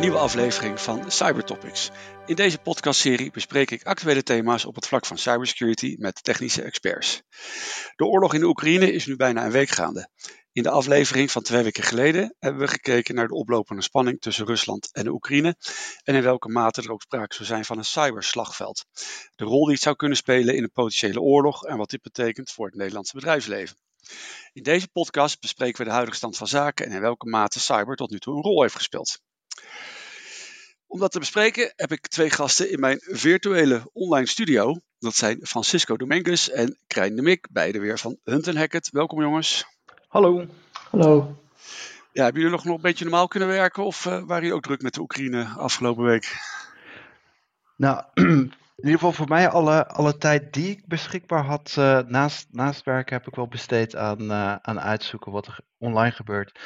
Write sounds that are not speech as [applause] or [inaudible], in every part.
een nieuwe aflevering van Cybertopics. In deze podcastserie bespreek ik actuele thema's op het vlak van cybersecurity met technische experts. De oorlog in de Oekraïne is nu bijna een week gaande. In de aflevering van twee weken geleden hebben we gekeken naar de oplopende spanning tussen Rusland en de Oekraïne en in welke mate er ook sprake zou zijn van een cyberslagveld. De rol die het zou kunnen spelen in een potentiële oorlog en wat dit betekent voor het Nederlandse bedrijfsleven. In deze podcast bespreken we de huidige stand van zaken en in welke mate cyber tot nu toe een rol heeft gespeeld. Om dat te bespreken heb ik twee gasten in mijn virtuele online studio. Dat zijn Francisco Dominguez en Krijn de Mik, beide weer van Hunt Hackett. Welkom jongens. Hallo. Hallo. Ja, hebben jullie nog, nog een beetje normaal kunnen werken of uh, waren jullie ook druk met de Oekraïne afgelopen week? Nou, [clears throat] in ieder geval voor mij alle, alle tijd die ik beschikbaar had uh, naast, naast werken heb ik wel besteed aan, uh, aan uitzoeken wat er online gebeurt.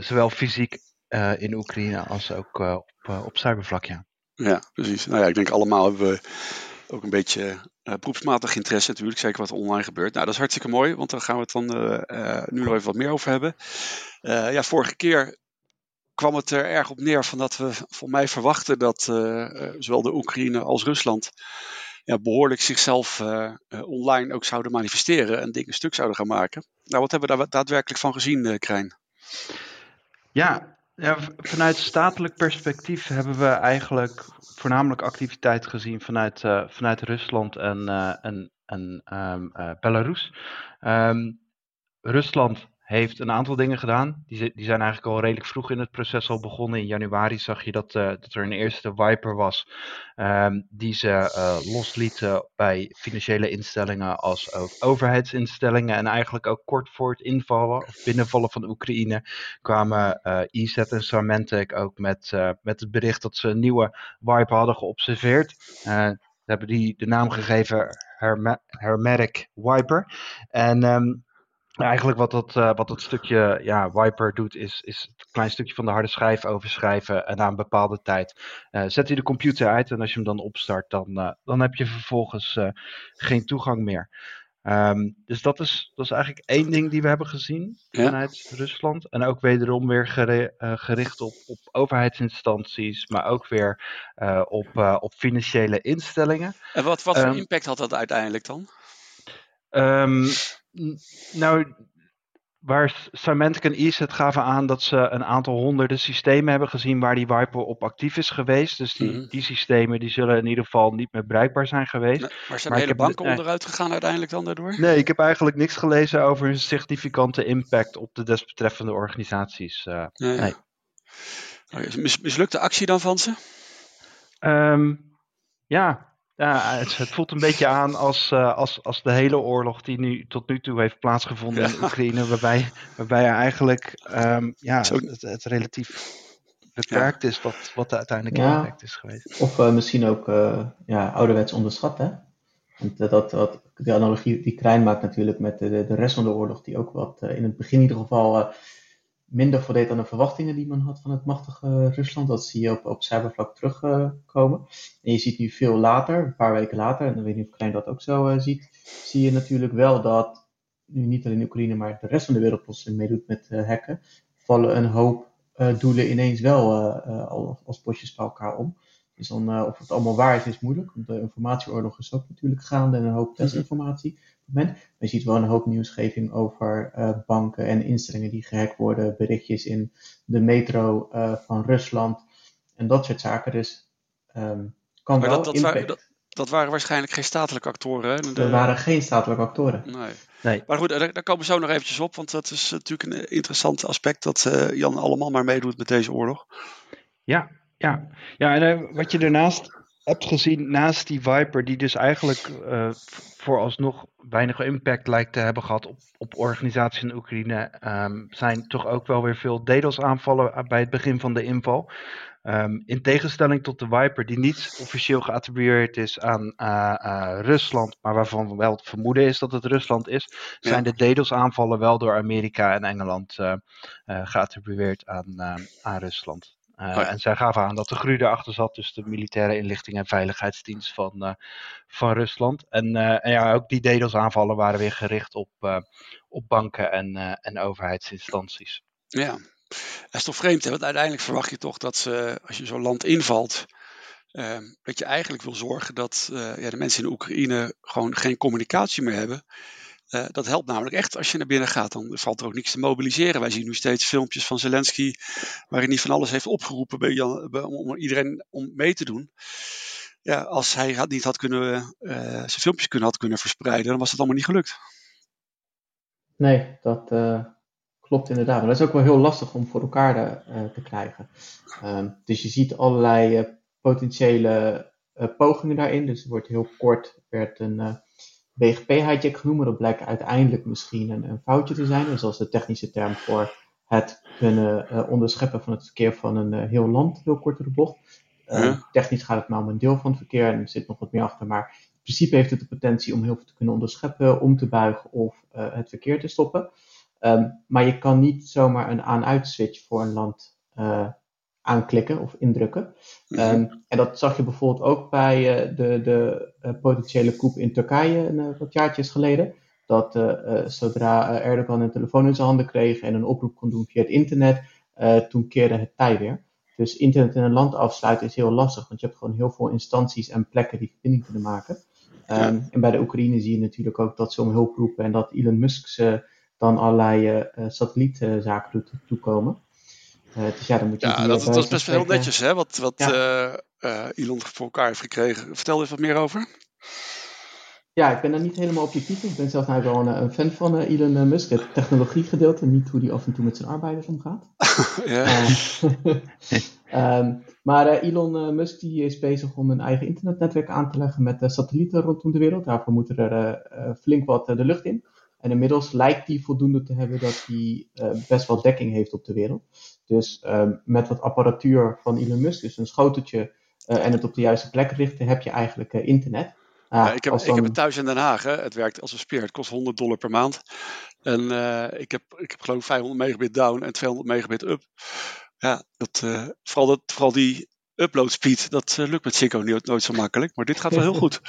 zowel fysiek in Oekraïne als ook op, op cybervlak, ja. Ja, precies. Nou ja, ik denk allemaal hebben we ook een beetje uh, beroepsmatig interesse natuurlijk, zeker wat er online gebeurt. Nou, dat is hartstikke mooi, want daar gaan we het dan uh, uh, nu nog even wat meer over hebben. ja, vorige keer kwam het er erg op neer van dat we voor mij verwachten dat zowel de Oekraïne als Rusland ja, behoorlijk zichzelf online ook zouden manifesteren en dingen stuk zouden gaan maken. Nou, wat hebben we daar daadwerkelijk van gezien, Krijn? Ja, ja, vanuit statelijk perspectief hebben we eigenlijk voornamelijk activiteit gezien vanuit, uh, vanuit Rusland en, uh, en, en um, uh, Belarus. Um, Rusland heeft een aantal dingen gedaan. Die, die zijn eigenlijk al redelijk vroeg in het proces al begonnen. In januari zag je dat, uh, dat er een eerste wiper was um, die ze uh, loslieten bij financiële instellingen als overheidsinstellingen. En eigenlijk ook kort voor het invallen of binnenvallen van Oekraïne kwamen uh, EZ en Symantec ook met, met het bericht dat ze een nieuwe wiper hadden geobserveerd. Ze hebben die de naam gegeven Herme Hermetic Wiper. En um, Eigenlijk wat dat, uh, wat dat stukje ja, wiper doet, is, is een klein stukje van de harde schijf overschrijven. En na een bepaalde tijd uh, zet hij de computer uit. En als je hem dan opstart, dan, uh, dan heb je vervolgens geen toegang meer. Um, dus dat is, dat is eigenlijk één ding die we hebben gezien ja. vanuit Rusland. En ook wederom weer geri gericht op, op overheidsinstanties, maar ook weer op, op financiële instellingen. En wat, wat voor um, impact had dat uiteindelijk dan? Um, nou, waar Symantec en ESET gaven aan dat ze een aantal honderden systemen hebben gezien waar die wiper op actief is geweest. Dus die, mm -hmm. die systemen die zullen in ieder geval niet meer bereikbaar zijn geweest. Nee, maar zijn de hele banken heb, onderuit gegaan uiteindelijk dan daardoor? Nee, ik heb eigenlijk niks gelezen over een significante impact op de desbetreffende organisaties. Uh, nee. nee. Mis, mislukte actie dan van ze? Um, ja, ja, het, het, voelt een beetje aan als, uh, als, als de hele oorlog die nu tot nu toe heeft plaatsgevonden ja. in Oekraïne, waarbij, waarbij er eigenlijk um, ja, het, het, relatief beperkt ja. is wat, wat de uiteindelijke ja. impact is geweest. Of uh, misschien ook uh, ja, ouderwets onderschat, hè? Want dat, dat, de analogie die Krijn maakt natuurlijk met de, de rest van de oorlog, die ook wat in het begin in ieder geval minder voldeed aan de verwachtingen die men had van het machtige Rusland. Dat zie je op, op cybervlak terugkomen. Uh, en je ziet nu veel later, een paar weken later, en dan weet niet of Klein dat ook zo uh, ziet, zie je natuurlijk wel dat nu niet alleen Oekraïne, maar de rest van de wereld plotseling meedoet met uh, hacken. Vallen een hoop doelen ineens wel al als potjes bij elkaar om. Dus dan, of het allemaal waar is, is moeilijk. Want de informatieoorlog is ook natuurlijk gaande en een hoop moment. Maar je ziet wel een hoop nieuwsgeving over uh, banken en instellingen die gehackt worden, berichtjes in de metro uh, van Rusland en dat soort zaken. Dus um, kan maar wel dat, dat, waren, dat, dat, waren waarschijnlijk geen statelijke actoren. Hè? De... Er waren geen statelijke actoren. Nee. nee. Maar goed, daar, daar, komen we zo nog eventjes op, want dat is natuurlijk een interessant aspect dat uh, Jan allemaal maar meedoet met deze oorlog. Ja, ja. ja en wat je daarnaast hebt gezien naast die Viper, die dus eigenlijk uh, vooralsnog weinig impact lijkt te hebben gehad op, op organisaties in Oekraïne, um, zijn toch ook wel weer veel DDoS-aanvallen bij het begin van de inval. Um, in tegenstelling tot de Viper, die niet officieel geattribueerd is aan uh, uh, Rusland, maar waarvan wel het vermoeden is dat het Rusland is, zijn de DDoS-aanvallen wel door Amerika en Engeland geattribueerd aan, aan Rusland. Uh, oh ja. En zij gaven aan dat de GRU erachter zat, dus de militaire inlichting en veiligheidsdienst van, uh, van Rusland. En, uh, en, ja, ook die DDoS-aanvallen waren weer gericht op, op banken en, en overheidsinstanties. Ja, Dat is toch vreemd, hè? want uiteindelijk verwacht je toch dat ze, als je zo'n land invalt, ehm, dat je eigenlijk wil zorgen dat ja, de mensen in de Oekraïne gewoon geen communicatie meer hebben. Uh, dat helpt namelijk echt als je naar binnen gaat. Dan valt er ook niks te mobiliseren. Wij zien nu steeds filmpjes van Zelensky waarin hij van alles heeft opgeroepen bij Jan, bij, om iedereen om mee te doen. Ja, als hij had, niet had kunnen, uh, zijn filmpjes kunnen, had kunnen verspreiden, dan was het allemaal niet gelukt. Nee, dat uh, klopt inderdaad. Maar dat is ook wel heel lastig om voor elkaar te krijgen. Um, dus je ziet allerlei potentiële pogingen daarin. Dus er wordt heel kort werd een BGP-hijack genoemd, maar dat blijkt uiteindelijk misschien een, een, foutje te zijn. Dus als de technische term voor het kunnen uh, onderscheppen van het verkeer van een uh, heel land, heel kortere bocht. Uh, ja. Technisch gaat het maar om een deel van het verkeer en er zit nog wat meer achter, maar in principe heeft het de potentie om heel veel te kunnen onderscheppen, om te buigen of het verkeer te stoppen. Um, maar je kan niet zomaar een aan-uit switch voor een land aanklikken of indrukken. Um, en dat zag je bijvoorbeeld ook bij uh, de, de uh, potentiële coup in Turkije een uh, wat jaartjes geleden. Dat zodra Erdogan een telefoon in zijn handen kreeg en een oproep kon doen via het internet, toen keerde het tij weer. Dus internet in een land afsluiten is heel lastig, want je hebt gewoon heel veel instanties en plekken die verbinding kunnen maken. Um, en bij de Oekraïne zie je natuurlijk ook dat ze om hulp roepen en dat Elon Musk ze dan allerlei satellietzaken doet toekomen. Uh, dus ja, dan moet je ja, dat, is best wel heel netjes, hè, wat, wat ja. uh, Elon voor elkaar heeft gekregen. Vertel eens wat meer over. Ja, ik ben er niet helemaal objectief. Ik ben zelf nou wel een, een fan van uh, Elon Musk, het technologiegedeelte, niet hoe die af en toe met zijn arbeiders omgaat. [laughs] ja. um, [laughs] maar Elon Musk die is bezig om een eigen internetnetwerk aan te leggen met satellieten rondom de wereld. Daarvoor moeten er flink wat de lucht in. En inmiddels lijkt hij voldoende te hebben dat hij best wel dekking heeft op de wereld. Dus um, met wat apparatuur van Elon Musk, dus een schoteltje uh, en het op de juiste plek richten, heb je eigenlijk uh, internet. Uh, ja, ik, heb, dan... ik heb het thuis in Den Haag. Hè. Het werkt als een speer. Het kost 100 dollar per maand. En ik, heb, ik heb geloof ik 500 megabit down en 200 megabit up. Ja, dat, vooral, dat, vooral die upload speed, dat lukt met Ziggo nooit, nooit zo makkelijk. Maar dit gaat wel heel [laughs] goed.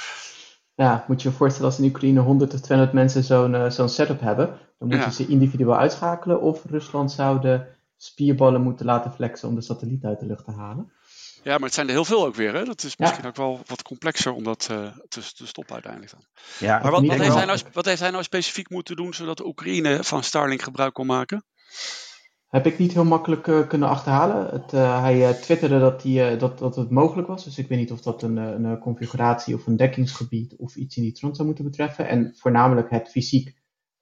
Ja, moet je je voorstellen als in Oekraïne 100 of 200 mensen zo'n zo'n setup hebben. Dan moeten ja. ze individueel uitschakelen. Of Rusland zou de spierballen moeten laten flexen om de satelliet uit de lucht te halen. Ja, maar het zijn er heel veel ook weer. Hè? Dat is misschien ja. ook wel wat complexer om dat uh, te, te, stoppen uiteindelijk dan. Ja, maar wat, wat, heeft hij nou, wat heeft hij nou specifiek moeten doen zodat de Oekraïne van Starlink gebruik kon maken? Heb ik niet heel makkelijk uh, kunnen achterhalen. Het, uh, hij twitterde dat, die, dat, dat het mogelijk was. Dus ik weet niet of dat een, een configuratie of een dekkingsgebied of iets in die trant zou moeten betreffen. En voornamelijk het fysiek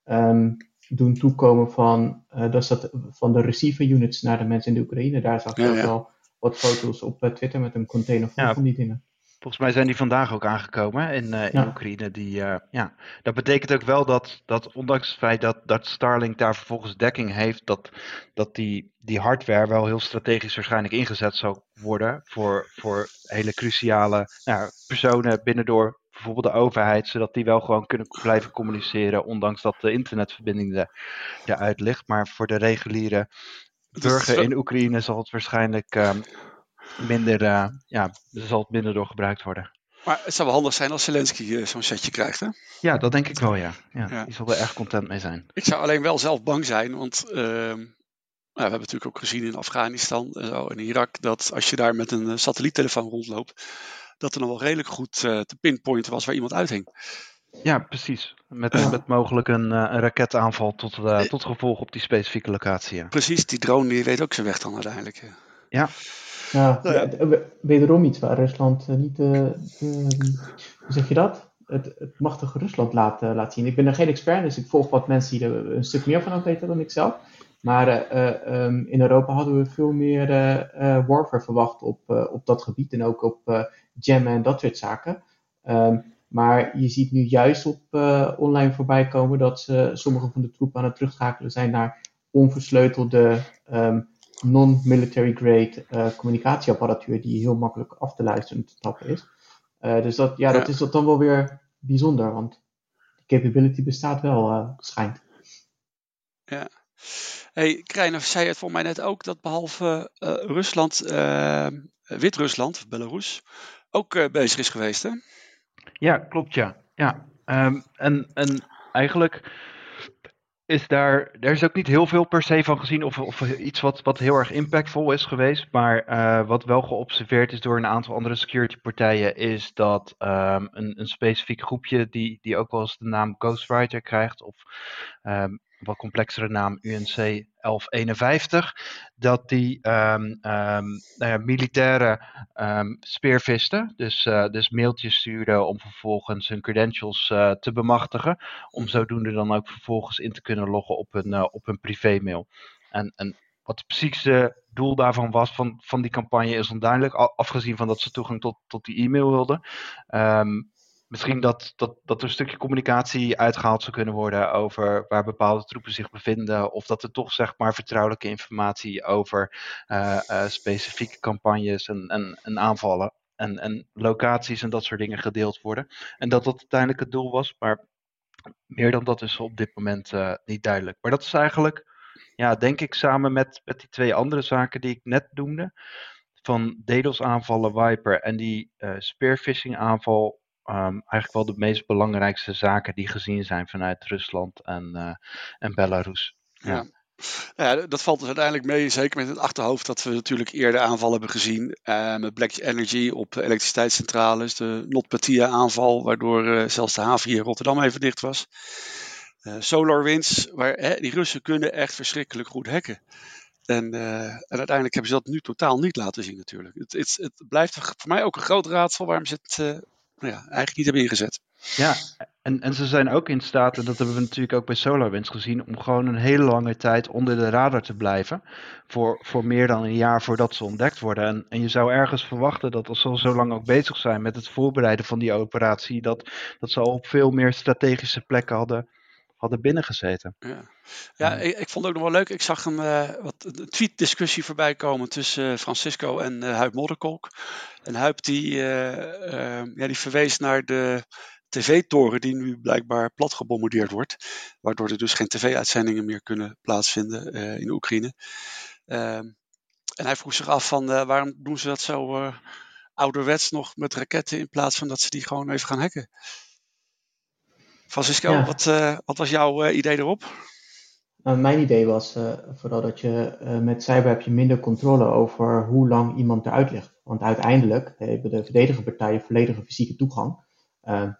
um, doen toekomen van, uh, dat dat van de receiver units naar de mensen in de Oekraïne. Daar zag ik ja, ook ja. wel wat foto's op uh, Twitter met een container vol ja, van die dingen. Volgens mij zijn die vandaag ook aangekomen in, uh, in Oekraïne. Die, ja. Dat betekent ook wel dat, dat ondanks het feit dat, dat Starlink daar vervolgens dekking heeft, dat, dat die, die hardware wel heel strategisch waarschijnlijk ingezet zal worden voor, voor hele cruciale nou, personen binnendoor bijvoorbeeld de overheid, zodat die wel gewoon kunnen blijven communiceren, ondanks dat de internetverbinding er, eruit ligt. Maar voor de reguliere burger in Oekraïne zal het waarschijnlijk uh, minder, uh, ja, zal het minder door gebruikt worden. Maar het zou wel handig zijn als Zelensky uh, zo'n setje krijgt, hè? Ja, dat denk ik wel, ja. ja, ja. Die zal er erg content mee zijn. Ik zou alleen wel zelf bang zijn, want uh, nou, we hebben natuurlijk ook gezien in Afghanistan en zo, in Irak, dat als je daar met een satelliettelefoon rondloopt, dat er nog wel redelijk goed uh, te pinpointen was waar iemand uithing. Ja, precies. Met, uh, met mogelijk een, uh, een raketaanval tot, uh, tot gevolg op die specifieke locatie. Ja. Precies, die drone die weet ook zijn weg dan uiteindelijk. Ja. Ja, nou ja. wederom iets waar Rusland niet, hoe zeg je dat? Het, het machtige Rusland laat, laat zien. Ik ben er geen expert, dus ik volg wat mensen die er een stuk meer van af weten dan ik zelf. Maar uh, um, in Europa hadden we veel meer uh, warfare verwacht op, op dat gebied en ook op jammen en dat soort zaken. Um, maar je ziet nu juist op online voorbij komen dat ze, sommige van de troepen aan het terugschakelen zijn naar onversleutelde um, non-military grade communicatieapparatuur die heel makkelijk af te luisteren en te tappen is. dus dat, ja, dat is dat dan wel weer bijzonder, want de capability bestaat wel, schijnt. Ja. Hey, Krijn, zei het voor mij net ook dat behalve Rusland, Wit-Rusland, Belarus, ook uh, bezig is geweest, hè? Ja, klopt, ja. ja. Um, en, en eigenlijk is daar, er is ook niet heel veel per se van gezien of, of iets wat, wat heel erg impactvol is geweest. Maar uh, wat wel geobserveerd is door een aantal andere security partijen, is dat um, een, een specifiek groepje die, die ook wel eens de naam Ghostwriter krijgt, of um, wat complexere naam UNC 1151, dat die um, um, nou ja, militaire um, speervisten, dus, uh, dus mailtjes stuurden om vervolgens hun credentials uh, te bemachtigen, om zodoende dan ook vervolgens in te kunnen loggen op hun, uh, op hun privémail. En, en wat het precieze doel daarvan was, van, van die campagne, is onduidelijk, afgezien van dat ze toegang tot, tot die e-mail wilden. Misschien dat, dat, dat er een stukje communicatie uitgehaald zou kunnen worden over waar bepaalde troepen zich bevinden. Of dat er toch zeg maar vertrouwelijke informatie over uh, uh, specifieke campagnes en, en, en aanvallen. En, en locaties en dat soort dingen gedeeld worden. En dat dat uiteindelijk het doel was. Maar meer dan dat is op dit moment uh, niet duidelijk. Maar dat is eigenlijk, ja, denk ik, samen met, met die twee andere zaken die ik net noemde. Van DDoS aanvallen, Viper en die spearfishing aanval um, eigenlijk wel de meest belangrijkste zaken die gezien zijn vanuit Rusland en, uh, en Belarus. Ja. ja. Dat valt dus uiteindelijk mee, zeker met het achterhoofd dat we natuurlijk eerder aanvallen hebben gezien uh, met Black Energy op elektriciteitscentrales, de NotPetya aanval, waardoor uh, zelfs de haven hier in Rotterdam even dicht was. Uh, SolarWinds, waar die Russen kunnen echt verschrikkelijk goed hacken. En, en, uiteindelijk hebben ze dat nu totaal niet laten zien natuurlijk. Het, het, het blijft voor mij ook een groot raadsel waarom ze het nou ja, eigenlijk niet hebben ingezet. Ja, en, en ze zijn ook in staat, en dat hebben we natuurlijk ook bij SolarWinds gezien, om gewoon een hele lange tijd onder de radar te blijven. Voor, voor meer dan een jaar voordat ze ontdekt worden. En, en je zou ergens verwachten dat als ze zo lang ook bezig zijn met het voorbereiden van die operatie, dat, dat ze al op veel meer strategische plekken hadden, hadden binnengezeten. Ja, ja ik, ik, vond het ook nog wel leuk. Ik zag een, uh, wat, een tweet-discussie voorbij komen tussen uh, Francisco en uh, Huip Modderkolk. En Huip die, ja, die verwees naar de tv-toren die nu blijkbaar plat gebombardeerd wordt. Waardoor er dus geen tv-uitzendingen meer kunnen plaatsvinden in Oekraïne. Ehm, en hij vroeg zich af van waarom doen ze dat zo ouderwets nog met raketten in plaats van dat ze die gewoon even gaan hacken. Francisco, ja. wat, uh, wat, was jouw uh, idee erop? Nou, mijn idee was vooral dat je met cyber heb je minder controle over hoe lang iemand eruit ligt. Want uiteindelijk hebben de verdedigende partijen volledige fysieke toegang.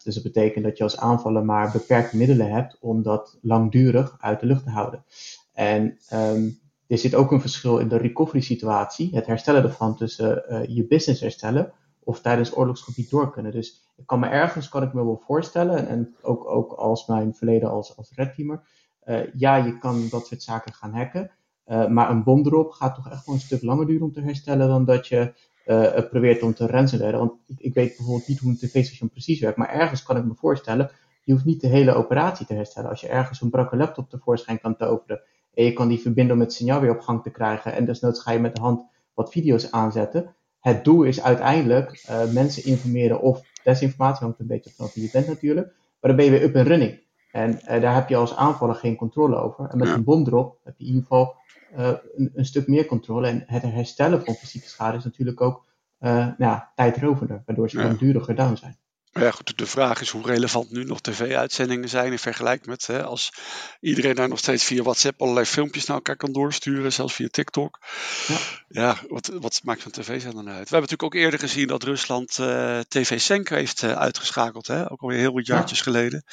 dus dat betekent dat je als aanvaller maar beperkte middelen hebt om dat langdurig uit de lucht te houden. En um, er zit ook een verschil in de recovery situatie, het herstellen ervan tussen je business herstellen of tijdens oorlogsgebied door kunnen. Dus ik kan me ergens, kan ik me wel voorstellen, en, ook, ook als mijn verleden als, als redteamer, uh, ja, je kan dat soort zaken gaan hacken, uh, maar een bom erop gaat toch echt wel een stuk langer duren om te herstellen dan dat je uh, probeert om te ransomwaren. Want ik, ik, weet bijvoorbeeld niet hoe een tv-station precies werkt, maar ergens kan ik me voorstellen, je hoeft niet de hele operatie te herstellen. Als je ergens een brakke laptop tevoorschijn kan toveren en je kan die verbinden om het signaal weer op gang te krijgen en desnoods ga je met de hand wat video's aanzetten, het doel is uiteindelijk mensen informeren of desinformatie, hangt een beetje vanaf wie je bent natuurlijk, maar dan ben je weer up en running. En uh, daar heb je als aanvaller geen controle over. En met ja. een bom erop heb je in ieder geval uh, een, een, stuk meer controle. En het herstellen van fysieke schade is natuurlijk ook nou ja, tijdrovender, waardoor ze ja. langduriger down zijn. Ja, goed, de vraag is hoe relevant nu nog tv-uitzendingen zijn in vergelijking met hè, als iedereen daar nog steeds via WhatsApp allerlei filmpjes naar elkaar kan doorsturen, zelfs via TikTok. Ja, ja wat, wat maakt zo'n tv-zender nou uit? We hebben natuurlijk ook eerder gezien dat Rusland uh, TV Senk heeft uh, uitgeschakeld, hè? ook alweer heel wat jaartjes ja. geleden.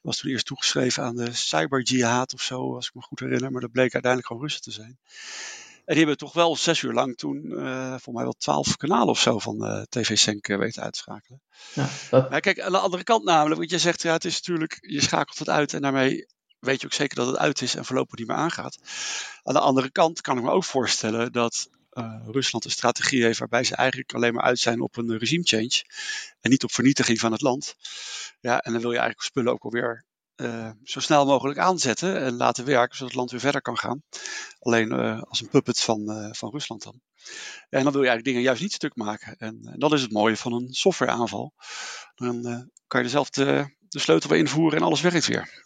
Was toen eerst toegeschreven aan de cyber-jihad of zo, als ik me goed herinner, maar dat bleek uiteindelijk gewoon Russen te zijn. En die hebben toch wel zes uur lang toen, uh, volgens mij wel twaalf kanalen of zo van uh, TV Senk uh, weten uitschakelen. Ja, dat... Maar kijk, aan de andere kant namelijk, want je zegt, ja, het is natuurlijk, je schakelt het uit en daarmee weet je ook zeker dat het uit is en voorlopig niet meer aangaat. Aan de andere kant kan ik me ook voorstellen dat Rusland een strategie heeft waarbij ze eigenlijk alleen maar uit zijn op een regime change en niet op vernietiging van het land. Ja, en dan wil je eigenlijk spullen ook alweer uh, zo snel mogelijk aanzetten en laten werken, zodat het land weer verder kan gaan. Alleen uh, als een puppet van, uh, van Rusland dan. En dan wil je eigenlijk dingen juist niet stuk maken. En, en dat is het mooie van een softwareaanval. Dan kan je zelf de, sleutel weer invoeren en alles werkt weer.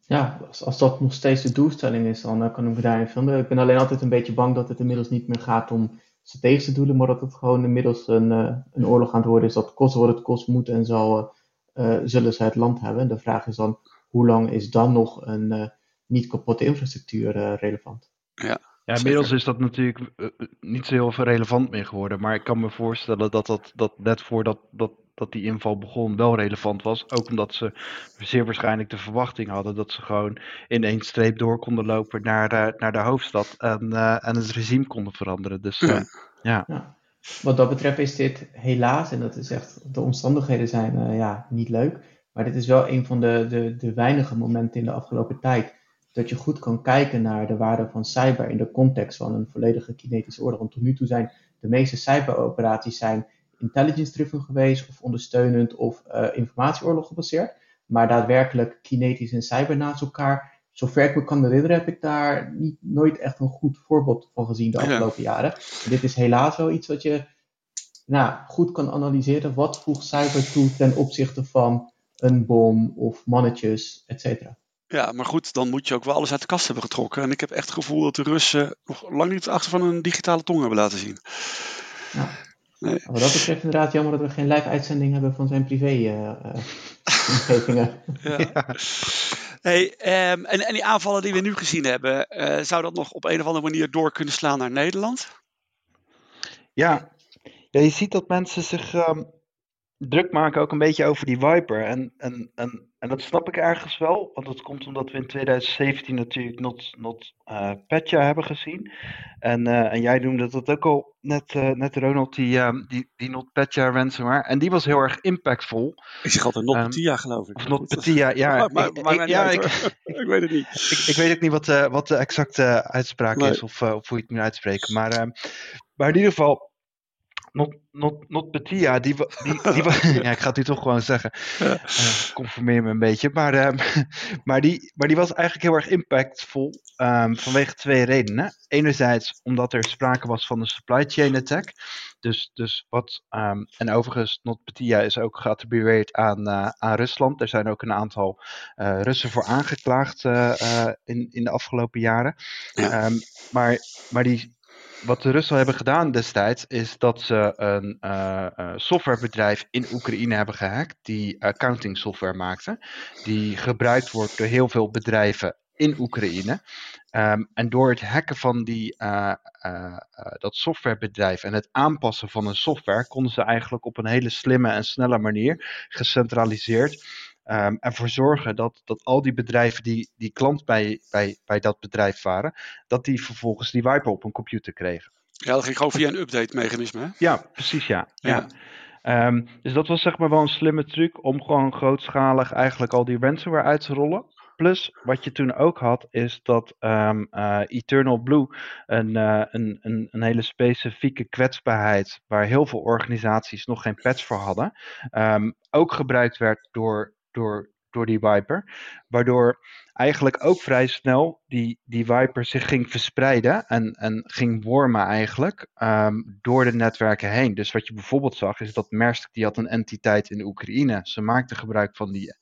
Ja, als, als dat nog steeds de doelstelling is, dan kan ik me daarin vinden. Ik ben alleen altijd een beetje bang dat het inmiddels niet meer gaat om strategische doelen, maar dat het gewoon inmiddels een, een oorlog aan het worden is dat kost wat het kost moet en zal zullen ze het land hebben. De vraag is dan, hoe lang is dan nog een, uh, niet kapotte infrastructuur relevant. Ja. Ja, inmiddels is dat natuurlijk niet zo heel veel relevant meer geworden. Maar ik kan me voorstellen dat dat, dat net voordat dat, dat die inval begon wel relevant was. Ook omdat ze zeer waarschijnlijk de verwachting hadden dat ze gewoon in één streep door konden lopen naar, de, naar de hoofdstad en, uh, en het regime konden veranderen. Dus ja. ja. Wat dat betreft is dit helaas, en dat is echt, de omstandigheden zijn uh, ja, niet leuk. Maar dit is wel een van de, de, de weinige momenten in de afgelopen tijd dat je goed kan kijken naar de waarde van cyber in de context van een volledige kinetische orde. Want tot nu toe zijn de meeste cyberoperaties zijn intelligence-driven geweest, of ondersteunend, of uh, informatieoorlog gebaseerd. Maar daadwerkelijk kinetisch en cyber naast elkaar, zover ik me kan herinneren, heb ik daar niet, nooit echt een goed voorbeeld van gezien de afgelopen jaren. dit is helaas wel iets wat je nou, goed kan analyseren. Wat voegt cyber toe ten opzichte van een bom of mannetjes, et cetera? Ja, maar goed, dan moet je ook wel alles uit de kast hebben getrokken. En ik heb echt het gevoel dat de Russen nog lang niet achter van een digitale tong hebben laten zien. Ja. Nee. Wat dat betreft inderdaad jammer dat we geen live uitzending hebben van zijn privé-omgevingen. Uh, ja. [laughs] Hey, um, en, die aanvallen die we nu gezien hebben, uh, zou dat nog op een of andere manier door kunnen slaan naar Nederland? Ja, ja je ziet dat mensen zich um, druk maken ook een beetje over die Viper. En, en, en, en dat snap ik ergens wel, want dat komt omdat we in 2017 natuurlijk Not, not uh, Petja hebben gezien. En, uh, en jij noemde dat ook al net, uh, net Ronald, die, um, die, die Not Petja ransomware. En die was heel erg impactvol. Ik zeg altijd Not um, Petja geloof ik. Of Not Petja, ja. maar, [laughs] maar, maar ik, ja, ik, [laughs] ik, weet het niet. Ik, ik weet ook niet wat, wat de exacte uitspraak nee. is of, of hoe je het moet uitspreken. Maar, ehm, maar in ieder geval Not, not, not Petia, die, die, [laughs] die, [laughs] ja, ik ga het nu toch gewoon zeggen. Uh, conformeer me een beetje. Maar, uh, [laughs] maar, die, maar die was eigenlijk heel erg impactvol um, vanwege twee redenen. Enerzijds omdat er sprake was van een supply chain attack. Dus, dus wat, um, en overigens, Not Petia is ook geattribueerd aan, uh, aan Rusland. Er zijn ook een aantal Russen voor aangeklaagd in, in de afgelopen jaren. Ja. Um, maar, maar die, wat de Russen hebben gedaan destijds is dat ze een uh, uh, softwarebedrijf in Oekraïne hebben gehackt die accounting software maakte, die gebruikt wordt door heel veel bedrijven in Oekraïne. Um, en door het hacken van die, dat softwarebedrijf en het aanpassen van een software konden ze eigenlijk op een hele slimme en snelle manier gecentraliseerd Um, ervoor zorgen dat, dat al die bedrijven die, die klant bij, bij, bij dat bedrijf waren, dat die vervolgens die wiper op een computer kregen. Ja, dat ging gewoon via een update-mechanisme. Hè? Ja, precies, ja. ja. ja. Um, dus dat was zeg maar wel een slimme truc om gewoon grootschalig eigenlijk al die ransomware uit te rollen. Plus, wat je toen ook had, is dat um, uh, Eternal Blue een, uh, een, een, een, hele specifieke kwetsbaarheid, waar heel veel organisaties nog geen patch voor hadden, um, ook gebruikt werd door door, door die Viper. Waardoor eigenlijk ook vrij snel die, die Viper zich ging verspreiden en, en ging wormen eigenlijk um, door de netwerken heen. Dus wat je bijvoorbeeld zag is dat Maersk die had een entiteit in Oekraïne. Ze maakte gebruik van die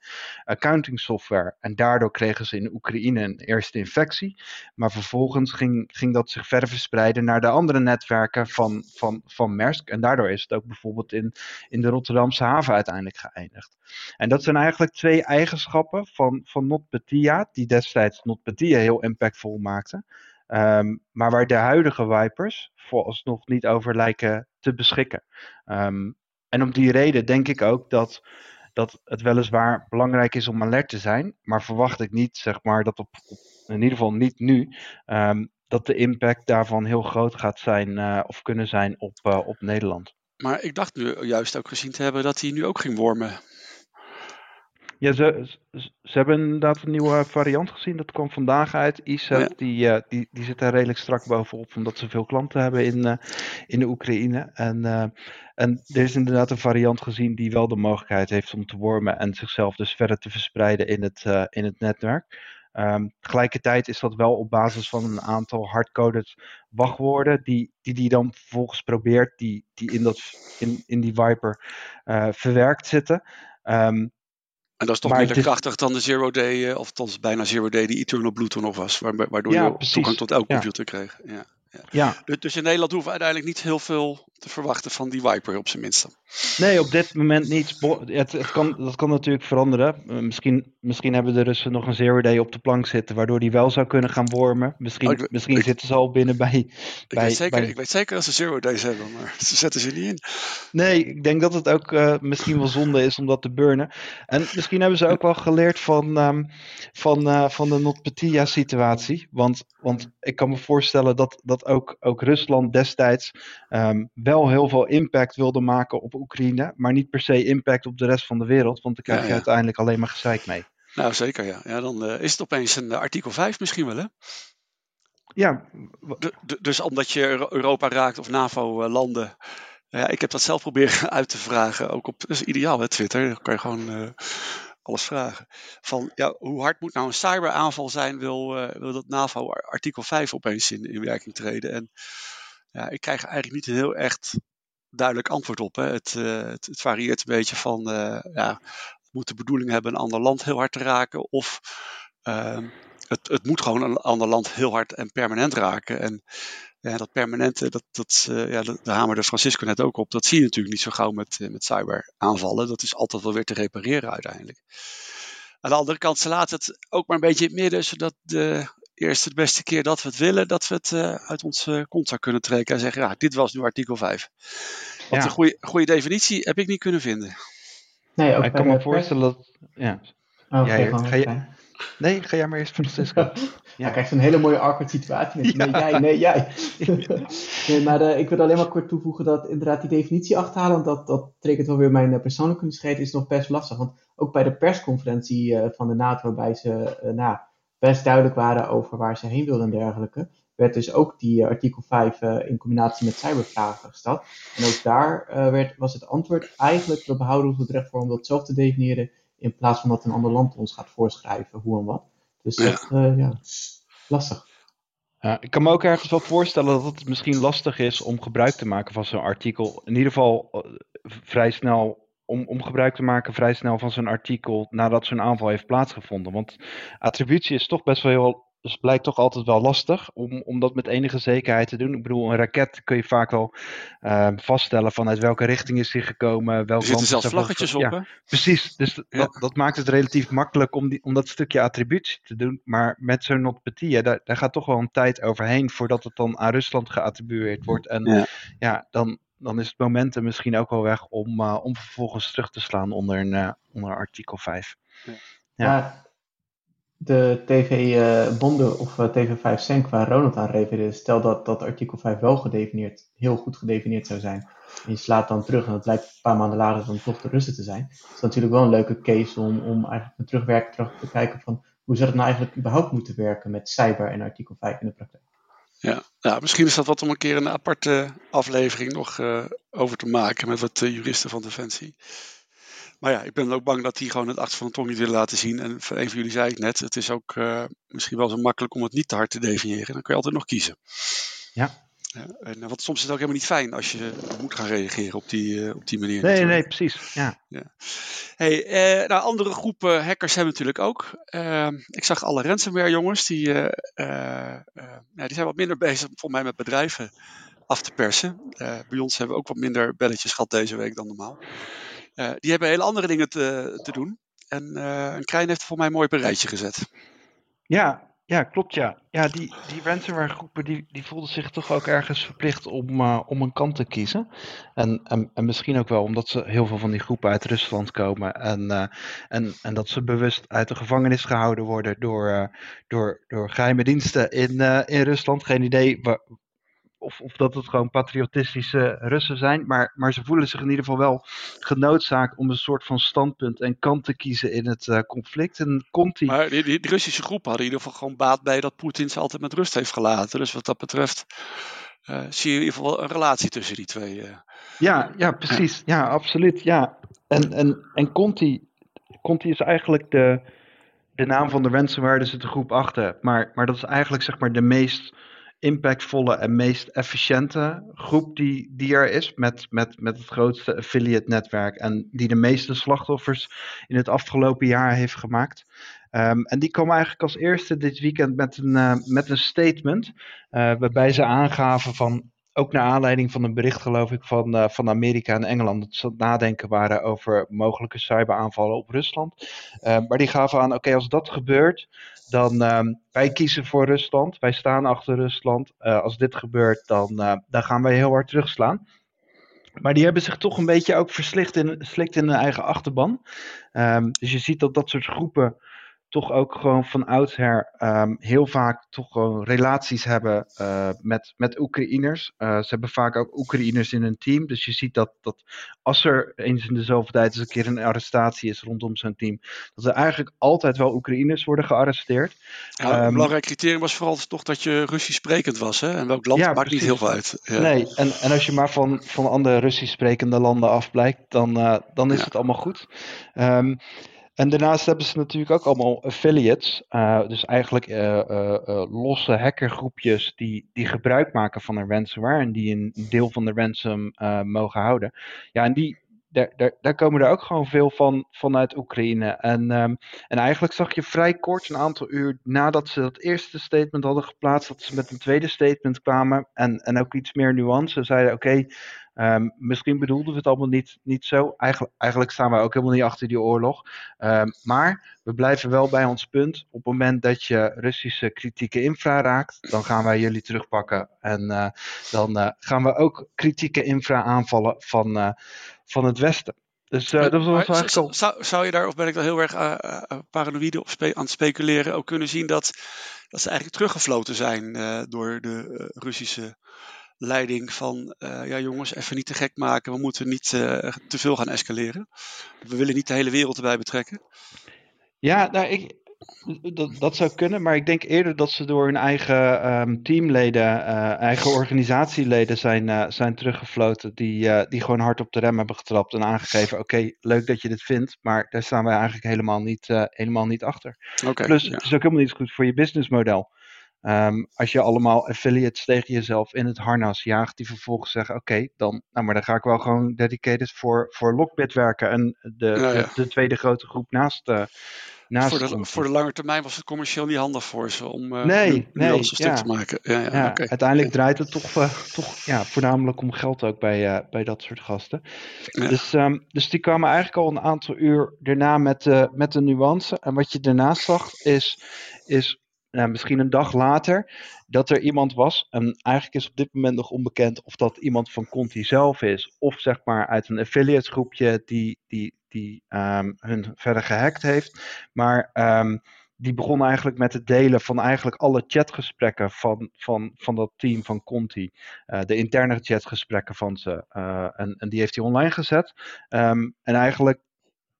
accounting software en daardoor kregen ze in Oekraïne een eerste infectie. Maar vervolgens ging, ging dat zich verder verspreiden naar de andere netwerken van, van, van Maersk. En daardoor is het ook bijvoorbeeld in, in de Rotterdamse haven uiteindelijk geëindigd. En dat zijn eigenlijk twee eigenschappen van, van NotPetya die destijds NotPetya heel impactvol maakte. Um, maar waar de huidige Vipers vooralsnog niet over lijken te beschikken. Um, en om die reden denk ik ook dat, dat het weliswaar belangrijk is om alert te zijn. Maar verwacht ik niet, zeg maar, dat op, in ieder geval niet nu, um, dat de impact daarvan heel groot gaat zijn uh, of kunnen zijn op, uh, op Nederland. Maar ik dacht nu juist ook gezien te hebben dat hij nu ook ging wormen. Ja, ze, ze, hebben inderdaad een nieuwe variant gezien. Dat kwam vandaag uit. ISET, die, uh, die, die zit daar redelijk strak bovenop, omdat ze veel klanten hebben in, uh, in de Oekraïne. En, uh, en er is inderdaad een variant gezien die wel de mogelijkheid heeft om te wormen en zichzelf dus verder te verspreiden in het, in het netwerk. Um, tegelijkertijd is dat wel op basis van een aantal hardcoded wachtwoorden, die die, die dan vervolgens probeert, die, die in, dat, in, in die Viper verwerkt zitten. Um, en dat is toch maar minder krachtig dan de Zero Day, uh, of althans bijna Zero Day, die Eternal Blue toen nog was. Waardoor ja, je precies. toegang tot elk computer kreeg. Ja, ja. Dus, dus in Nederland hoeven we uiteindelijk niet heel veel te verwachten van die Viper op zijn minst. Nee, op dit moment niet. Het, het kan, dat kan natuurlijk veranderen. Eh, misschien, misschien hebben de Russen nog een zero day op de plank zitten, waardoor die wel zou kunnen gaan wormen. Misschien, oh, misschien zitten ze al binnen bij. Ik, bij, weet zeker, ik weet zeker dat ze zero days hebben, maar [laughs] ze zetten ze niet in. Nee, ik denk dat het ook uh, misschien wel zonde is om dat te burnen. En misschien hebben ze ook wel geleerd van, um, van, uh, van de NotPetya-situatie. Want, want ik kan me voorstellen dat, dat ook, ook Rusland destijds um, wel heel veel impact wilde maken op Oekraïne, maar niet per se impact op de rest van de wereld, want dan krijg je ja, ja. uiteindelijk alleen maar gezeik mee. Nou, zeker ja. ja dan uh, is het opeens een uh, artikel 5 misschien wel, hè? Ja. Dus omdat je Europa raakt of NAVO-landen. Ja, ik heb dat zelf proberen [laughs] uit te vragen. Ook op, dat is ideaal, hè, Twitter. Dan kan je gewoon alles vragen. Van, ja, hoe hard moet nou een cyberaanval zijn, wil, uh, wil dat NAVO artikel 5 opeens in, in werking treden? En ja, ik krijg eigenlijk niet een heel echt duidelijk antwoord op. Hè. Het, uh, het, het, varieert een beetje van, ja, moet de bedoeling hebben een ander land heel hard te raken of ehm, het, het, moet gewoon een ander land heel hard en permanent raken. En ja, dat permanente, dat, dat, uh, ja, daar hamerde Francisco net ook op. Dat zie je natuurlijk niet zo gauw met, uh, met cyberaanvallen. Dat is altijd wel weer te repareren uiteindelijk. Aan de andere kant, ze laten het ook maar een beetje in het midden, zodat de eerste de beste keer dat we het willen, dat we het uh, uit onze kont kunnen trekken en zeggen, ja, dit was nu artikel 5. Want ja. een goede, goede definitie heb ik niet kunnen vinden. Nee, ook ik kan me voorstellen dat... Ja. Oh, ga je, nee, ga jij maar eerst, Francisco. [laughs] ja, ja krijg een hele mooie awkward situatie met ja. nee, jij, nee, jij. [laughs] nee, maar uh, ik wil alleen maar kort toevoegen dat inderdaad die definitie achterhalen, want dat, dat triggert wel weer mijn uh, persoonlijke nieuwsgierigheid, is nog best lastig. Want ook bij de persconferentie uh, van de NATO, waarbij ze nou, best duidelijk waren over waar ze heen wilden en dergelijke, werd dus ook die artikel 5 in combinatie met cybervragen gesteld. En ook daar werd, was het antwoord eigenlijk, we behouden ons het recht voor om dat zelf te definiëren, in plaats van dat een ander land ons gaat voorschrijven hoe en wat. Dus ja, uh, ja lastig. Ja, ik kan me ook ergens wel voorstellen dat het misschien lastig is om gebruik te maken van zo'n artikel. In ieder geval uh, vrij snel om, om gebruik te maken vrij snel van zo'n artikel nadat zo'n aanval heeft plaatsgevonden. Want attributie is toch best wel heel dus blijkt toch altijd wel lastig om, om dat met enige zekerheid te doen. Ik bedoel, een raket kun je vaak wel uh, vaststellen vanuit welke richting is hij gekomen. Welk er zitten zelfs vlaggetjes op, ja, hè? Precies, dus ja. dat, dat, maakt het relatief makkelijk om, die, om dat stukje attributie te doen. Maar met zo'n NotPetya, daar, daar gaat toch wel een tijd overheen voordat het dan aan Rusland geattribueerd wordt. En ja, ja dan, dan is het momentum misschien ook wel weg om, uh, om vervolgens terug te slaan onder, een, uh, onder artikel 5. Ja de TV-bonden uh, of uh, TV5 Senk waar Ronald aan refereerde, stel dat dat artikel 5 wel gedefinieerd, heel goed gedefinieerd zou zijn. En je slaat dan terug en dat lijkt een paar maanden later dan toch de Russen te zijn. Dat is natuurlijk wel een leuke case om, om eigenlijk met terugwerken terug te kijken van hoe zou het nou eigenlijk überhaupt moeten werken met cyber en artikel 5 in de praktijk. Ja, ja, misschien is dat wat om een keer een aparte aflevering nog uh, over te maken met wat juristen van Defensie. Maar ja, ik ben ook bang dat die gewoon het achter van de tong niet willen laten zien. En voor een van jullie zei ik net, het is ook uh, misschien wel zo makkelijk om het niet te hard te definiëren. Dan kun je altijd nog kiezen. Ja. ja en, want soms is het ook helemaal niet fijn als je moet gaan reageren op die, uh, op die manier. Nee, natuurlijk. nee, precies. Ja. ja. Hey, uh, nou, andere groepen hackers hebben natuurlijk ook. ik zag alle ransomware jongens, die, ja, die zijn wat minder bezig volgens mij met bedrijven af te persen. bij ons hebben we ook wat minder belletjes gehad deze week dan normaal. Uh, die hebben hele andere dingen te, te doen. En uh, een Krijn heeft voor mij mooi op een rijtje gezet. Ja, ja klopt ja. Ja, die, die ransomware groepen die, die voelden zich toch ook ergens verplicht om, uh, om een kant te kiezen. En, en, en misschien ook wel omdat ze heel veel van die groepen uit Rusland komen. En, en, en dat ze bewust uit de gevangenis gehouden worden door, door, door geheime diensten in, in Rusland. Geen idee of, of dat het gewoon patriotistische Russen zijn. Maar, maar ze voelen zich in ieder geval wel genoodzaakt om een soort van standpunt en kant te kiezen in het uh, conflict. En komt die... Maar die, die, Russische groep hadden in ieder geval gewoon baat bij dat Poetin ze altijd met rust heeft gelaten. Dus wat dat betreft uh, zie je in ieder geval een relatie tussen die twee. Uh. Ja, ja, precies. Ja, ja absoluut. Ja. En, en, en Conti, Conti is eigenlijk de, de naam van de ransomware, dus de groep achter. Maar, maar dat is eigenlijk zeg maar de meest impactvolle en meest efficiënte groep die, die er is. Met, met, met het grootste affiliate netwerk. En die de meeste slachtoffers in het afgelopen jaar heeft gemaakt. Um, en die komen eigenlijk als eerste dit weekend met een, uh, met een statement. Uh, waarbij ze aangaven van ook naar aanleiding van een bericht, geloof ik, van, uh, van Amerika en Engeland. Dat ze het nadenken waren over mogelijke cyberaanvallen op Rusland. Uh, maar die gaven aan: oké, als dat gebeurt, dan uh, wij kiezen voor Rusland. Wij staan achter Rusland. Uh, als dit gebeurt, dan, dan gaan wij heel hard terugslaan. Maar die hebben zich toch een beetje ook verslikt in, in hun eigen achterban. Um, dus je ziet dat dat soort groepen toch ook gewoon van oudsher um, heel vaak toch gewoon relaties hebben uh, met, met Oekraïners. Uh, ze hebben vaak ook Oekraïners in hun team. Dus je ziet dat, dat als er eens in de zoveel tijd eens een keer een arrestatie is rondom zo'n team, dat er eigenlijk altijd wel Oekraïners worden gearresteerd. Ja, een um, belangrijk criterium was vooral toch dat je Russisch sprekend was. Hè? En welk land ja, maakt precies. niet heel veel uit. Ja. Nee, en, en als je maar van, van andere Russisch sprekende landen af blijkt, dan, uh, dan is het allemaal goed. Um, en daarnaast hebben ze natuurlijk ook allemaal affiliates. Uh, dus eigenlijk uh, uh, losse hackergroepjes die, die gebruik maken van een ransomware. En die een deel van de ransom mogen houden. Ja, en die, daar, daar, daar, komen er ook gewoon veel van vanuit Oekraïne. En, um, en eigenlijk zag je vrij kort, een aantal uur nadat ze dat eerste statement hadden geplaatst, dat ze met een tweede statement kwamen. En, en ook iets meer nuance. Zeiden: Oké, Um, misschien bedoelden we het allemaal niet, niet zo. Eigenlijk, eigenlijk staan wij ook helemaal niet achter die oorlog. Um, maar we blijven wel bij ons punt. Op het moment dat je Russische kritieke infra raakt, dan gaan wij jullie terugpakken. En uh, dan uh, gaan we ook kritieke infra aanvallen van, uh, van het Westen. Dus dat was eigenlijk al... zou, zou je daar, of ben ik dan heel erg paranoïde op aan het speculeren, ook kunnen zien dat, dat ze eigenlijk teruggefloten zijn door de Russische leiding van, uh, ja jongens, even niet te gek maken. We moeten niet uh, te veel gaan escaleren. We willen niet de hele wereld erbij betrekken. Ja, nou, ik, dat, dat zou kunnen, maar ik denk eerder dat ze door hun eigen um, teamleden, uh, eigen organisatieleden zijn, zijn teruggefloten. Die, die gewoon hard op de rem hebben getrapt en aangegeven: oké, leuk dat je dit vindt, maar daar staan wij eigenlijk helemaal niet, helemaal niet achter. Okay, Plus, ja. het is ook helemaal niet goed voor je businessmodel. Um, als je allemaal affiliates tegen jezelf in het harnas jaagt, die vervolgens zeggen: Oké, dan, nou, maar dan ga ik wel gewoon dedicated voor, voor Lockbit werken. En de, ja, ja. de, de, tweede grote groep naast. Uh, naast voor, de, voor de lange termijn was het commercieel niet handig voor ze om uh, nee, nu, nee, alles een stuk te maken. Ja, ja, ja okay. Uiteindelijk draait het toch, uh, toch ja, voornamelijk om geld ook bij, bij dat soort gasten. Dus, um, dus die kwamen eigenlijk al een aantal uur daarna met, met de nuance. En wat je daarnaast zag is, is nou, misschien een dag later, dat er iemand was. En eigenlijk is op dit moment nog onbekend of dat iemand van Conti zelf is, of zeg maar uit een affiliate groepje die, die, die um, hun verder gehackt heeft. Maar um, die begon eigenlijk met het delen van eigenlijk alle chatgesprekken van, van, van dat team van Conti. Uh, de interne chatgesprekken van ze. Uh, en, en die heeft hij online gezet. Um, en eigenlijk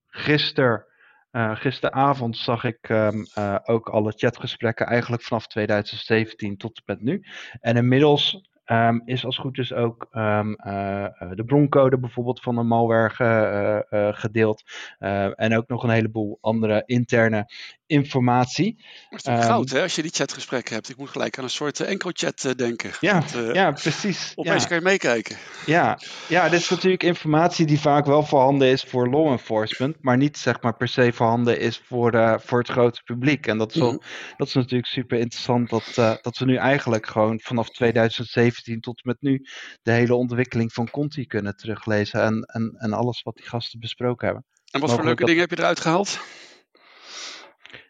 gisteren uh, gisteravond zag ik um, uh, ook alle chatgesprekken eigenlijk vanaf 2017 tot met nu. En inmiddels um, is als goed is ook um, uh, de broncode bijvoorbeeld van een malware ge, uh, gedeeld. Uh, en ook nog een heleboel andere interne informatie. Dat is goud hè, als je die chatgesprekken hebt. Ik moet gelijk aan een soort EncroChat denken. Ja, ja precies. Opeens ja. kan je meekijken. Ja. ja, dit is natuurlijk informatie die vaak wel voorhanden is voor law enforcement. Maar niet zeg maar per se voorhanden is voor, voor het grote publiek. En dat is, wel, mm. dat is natuurlijk super interessant dat, dat we nu eigenlijk gewoon vanaf 2007 2017 tot met nu de hele ontwikkeling van Conti kunnen teruglezen en, en, en alles wat die gasten besproken hebben. En wat voor leuke dat... dingen heb je eruit gehaald?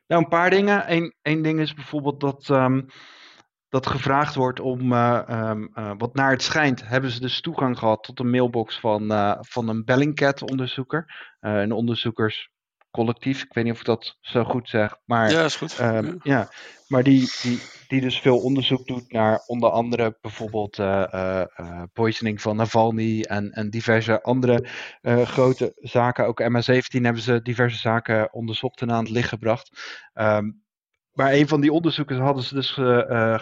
Nou, een paar dingen. Eén, één ding is bijvoorbeeld dat, um, dat gevraagd wordt om, uh, um, uh, wat naar het schijnt, hebben ze dus toegang gehad tot een mailbox van, uh, van een Bellingcat-onderzoeker. een onderzoekerscollectief, ik weet niet of ik dat zo goed zeg, maar... Ja, is goed. Um, ja. ja. maar die, die, die dus veel onderzoek doet naar onder andere bijvoorbeeld uh, uh, poisoning van Navalny en, en diverse andere grote zaken. Ook MH17 hebben ze diverse zaken onderzocht en aan het licht gebracht. Um, maar een van die onderzoekers hadden ze dus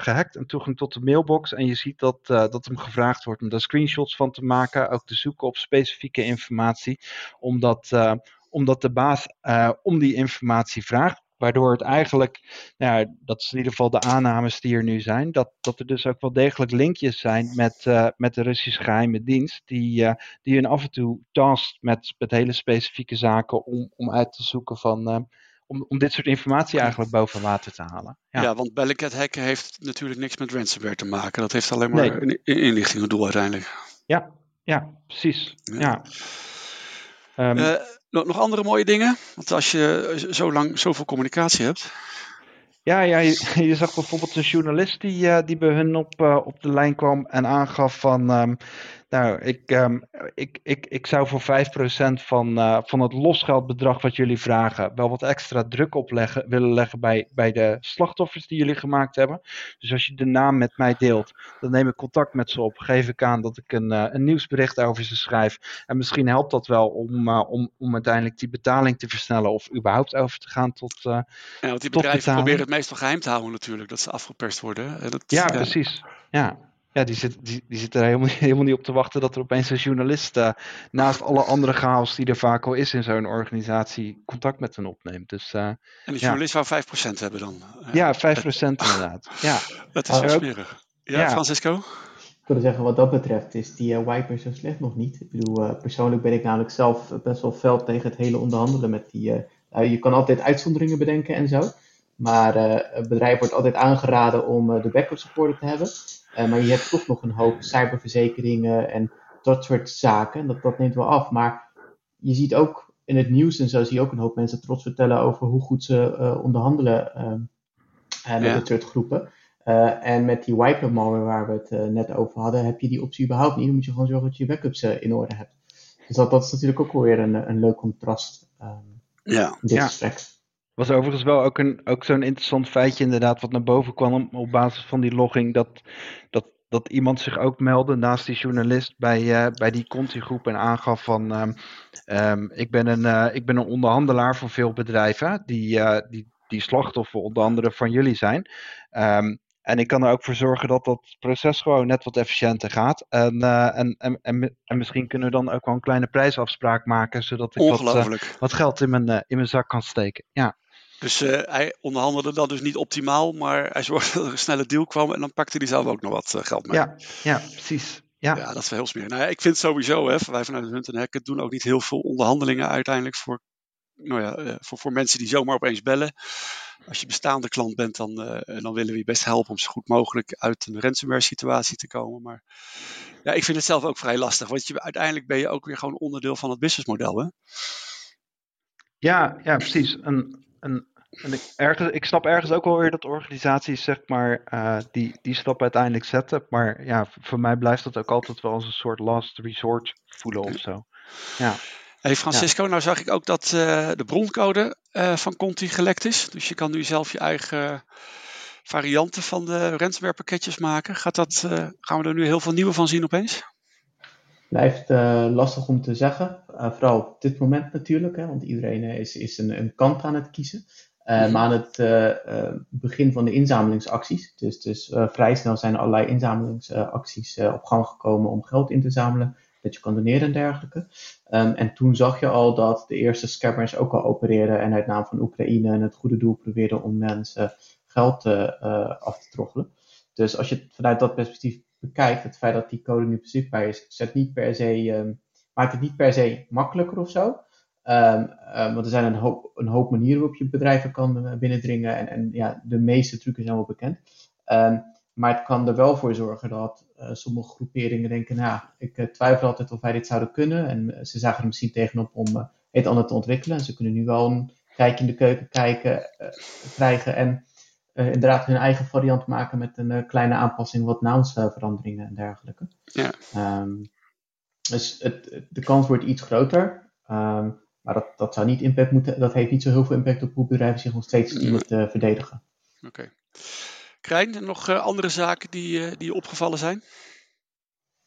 gehackt en toegang tot de mailbox. En je ziet dat, dat hem gevraagd wordt om daar screenshots van te maken. Ook te zoeken op specifieke informatie. Omdat, omdat de baas om die informatie vraagt. Waardoor het eigenlijk, nou ja, dat is in ieder geval de aannames die er nu zijn, dat, dat er dus ook wel degelijk linkjes zijn met, uh, met de Russische geheime dienst, die, uh, die hun af en toe tast met, met hele specifieke zaken om, om uit te zoeken van, uh, om, om dit soort informatie eigenlijk boven water te halen. Ja, ja want Bellingcat hacken heeft natuurlijk niks met ransomware te maken. Dat heeft alleen maar nee. een inlichting doel uiteindelijk. Ja, ja precies. Ja. Um, uh, nog andere mooie dingen? Want als je zo lang zoveel communicatie hebt. Ja, ja je, [laughs] zag bijvoorbeeld een journalist die, uh, die bij hun op, uh, op de lijn kwam en aangaf van um, nou, ik, um, ik, ik, ik zou voor 5% van, uh, van het losgeldbedrag wat jullie vragen wel wat extra druk opleggen, willen leggen bij, bij de slachtoffers die jullie gemaakt hebben. Dus als je de naam met mij deelt, dan neem ik contact met ze op, geef ik aan dat ik een, uh, een nieuwsbericht over ze schrijf. En misschien helpt dat wel om, uh, om, om uiteindelijk die betaling te versnellen of überhaupt over te gaan tot. ja, want die bedrijven proberen het meestal geheim te houden natuurlijk, dat ze afgeperst worden. Dat, ja, precies. Ja. Ja, die zit, die, die zit er helemaal, [laughs] helemaal niet op te wachten dat er opeens een journalist uh, naast alle andere chaos die er vaak al is in zo'n organisatie contact met hen opneemt. Dus, uh, en die journalist ja. zou 5% hebben dan? Ja, 5% inderdaad. Ja. [laughs] Dat is wel smerig. Ja, ja, Francisco? Ik wilde zeggen, wat dat betreft is die uh, wiper zo slecht nog niet. Ik bedoel, persoonlijk ben ik namelijk zelf best wel fel tegen het hele onderhandelen met die... je kan altijd uitzonderingen bedenken en zo. Maar het bedrijf wordt altijd aangeraden om de backup support te hebben. Uh, maar je hebt toch nog een hoop cyberverzekeringen en dat soort zaken. Dat, dat neemt wel af. Maar je ziet ook in het nieuws en zo zie je ook een hoop mensen trots vertellen over hoe goed ze uh, onderhandelen uh, met ja. dit soort groepen. en met die wiper malware waar we het net over hadden, heb je die optie überhaupt niet. Dan moet je gewoon zorgen dat je backups in orde hebt. Dus dat, dat is natuurlijk ook weer een, een leuk contrast um, ja. in dit ja. gesprek. Was overigens wel ook, een, ook zo'n interessant feitje inderdaad wat naar boven kwam op basis van die logging. Dat, dat, dat iemand zich ook meldde naast die journalist bij, uh, bij die Conti-groep en aangaf van um, um, ik, ben een, uh, ik ben een onderhandelaar voor veel bedrijven die, uh, die, die slachtoffer onder andere van jullie zijn. Um, en ik kan er ook voor zorgen dat dat proces gewoon net wat efficiënter gaat. En, uh, en, en, en, en, misschien kunnen we dan ook wel een kleine prijsafspraak maken, zodat ik wat, uh, wat, geld in mijn, uh, in mijn zak kan steken. Ja. Dus hij onderhandelde dat dus niet optimaal, maar hij zorgde [laughs] dat er een snelle deal kwam en dan pakte hij zelf ook nog wat geld mee. Ja, ja precies. Ja. ja, dat is wel heel smerig. Nou ja, ik vind sowieso, hè, wij vanuit Hunt en Hacken doen ook niet heel veel onderhandelingen uiteindelijk voor, nou ja, voor, voor mensen die zomaar opeens bellen als je bestaande klant bent, dan, uh, dan willen we je best helpen om zo goed mogelijk uit een ransomware situatie te komen. Maar ja, ik vind het zelf ook vrij lastig, want je, uiteindelijk ben je ook weer gewoon onderdeel van het businessmodel. Hè? Ja, ja, precies. En, en, en ik, ergens, ik snap ergens ook wel weer dat organisaties zeg maar, uh, die, die stap uiteindelijk zetten. Maar ja, voor mij blijft dat ook altijd wel als een soort last resort voelen of zo. Ja. Hey Francisco, ja. nou zag ik ook dat uh, de broncode uh, van Conti gelekt is. Dus je kan nu zelf je eigen varianten van de ransomware pakketjes maken. Gaat dat, uh, gaan we er nu heel veel nieuwe van zien opeens? Blijft lastig om te zeggen. vooral op dit moment natuurlijk, hè, want iedereen is, is een, een kant aan het kiezen. Uh, maar aan het begin van de inzamelingsacties, dus, dus vrij snel zijn allerlei inzamelingsacties op gang gekomen om geld in te zamelen dat je kan doneren en dergelijke. Um, en toen zag je al dat de eerste scammers ook al opereerden en uit naam van Oekraïne en het goede doel probeerden om mensen geld uh, af te troggelen. Dus als je het vanuit dat perspectief bekijkt, het feit dat die code nu beschikbaar is, zet niet per se, um, maakt het niet per se makkelijker of zo. Um, want er zijn een hoop, een hoop manieren waarop je bedrijven kan uh, binnendringen en, en ja, de meeste trucken zijn wel bekend. Maar het kan er wel voor zorgen dat uh, sommige groeperingen denken, nou, ik uh, twijfel altijd of wij dit zouden kunnen. En uh, ze zagen er misschien tegenop om het ander te ontwikkelen. En ze kunnen nu wel een kijkje in de keuken kijken, krijgen en inderdaad hun eigen variant maken met een kleine aanpassing, wat naamsveranderingen en dergelijke. Ja. Um, dus het, de kans wordt iets groter. Um, maar dat, dat zou niet impact moeten, dat heeft niet zo heel veel impact op hoe bedrijven zich nog steeds dienen te verdedigen. Oké. Okay. Krijn, nog uh, andere zaken die, uh, die opgevallen zijn?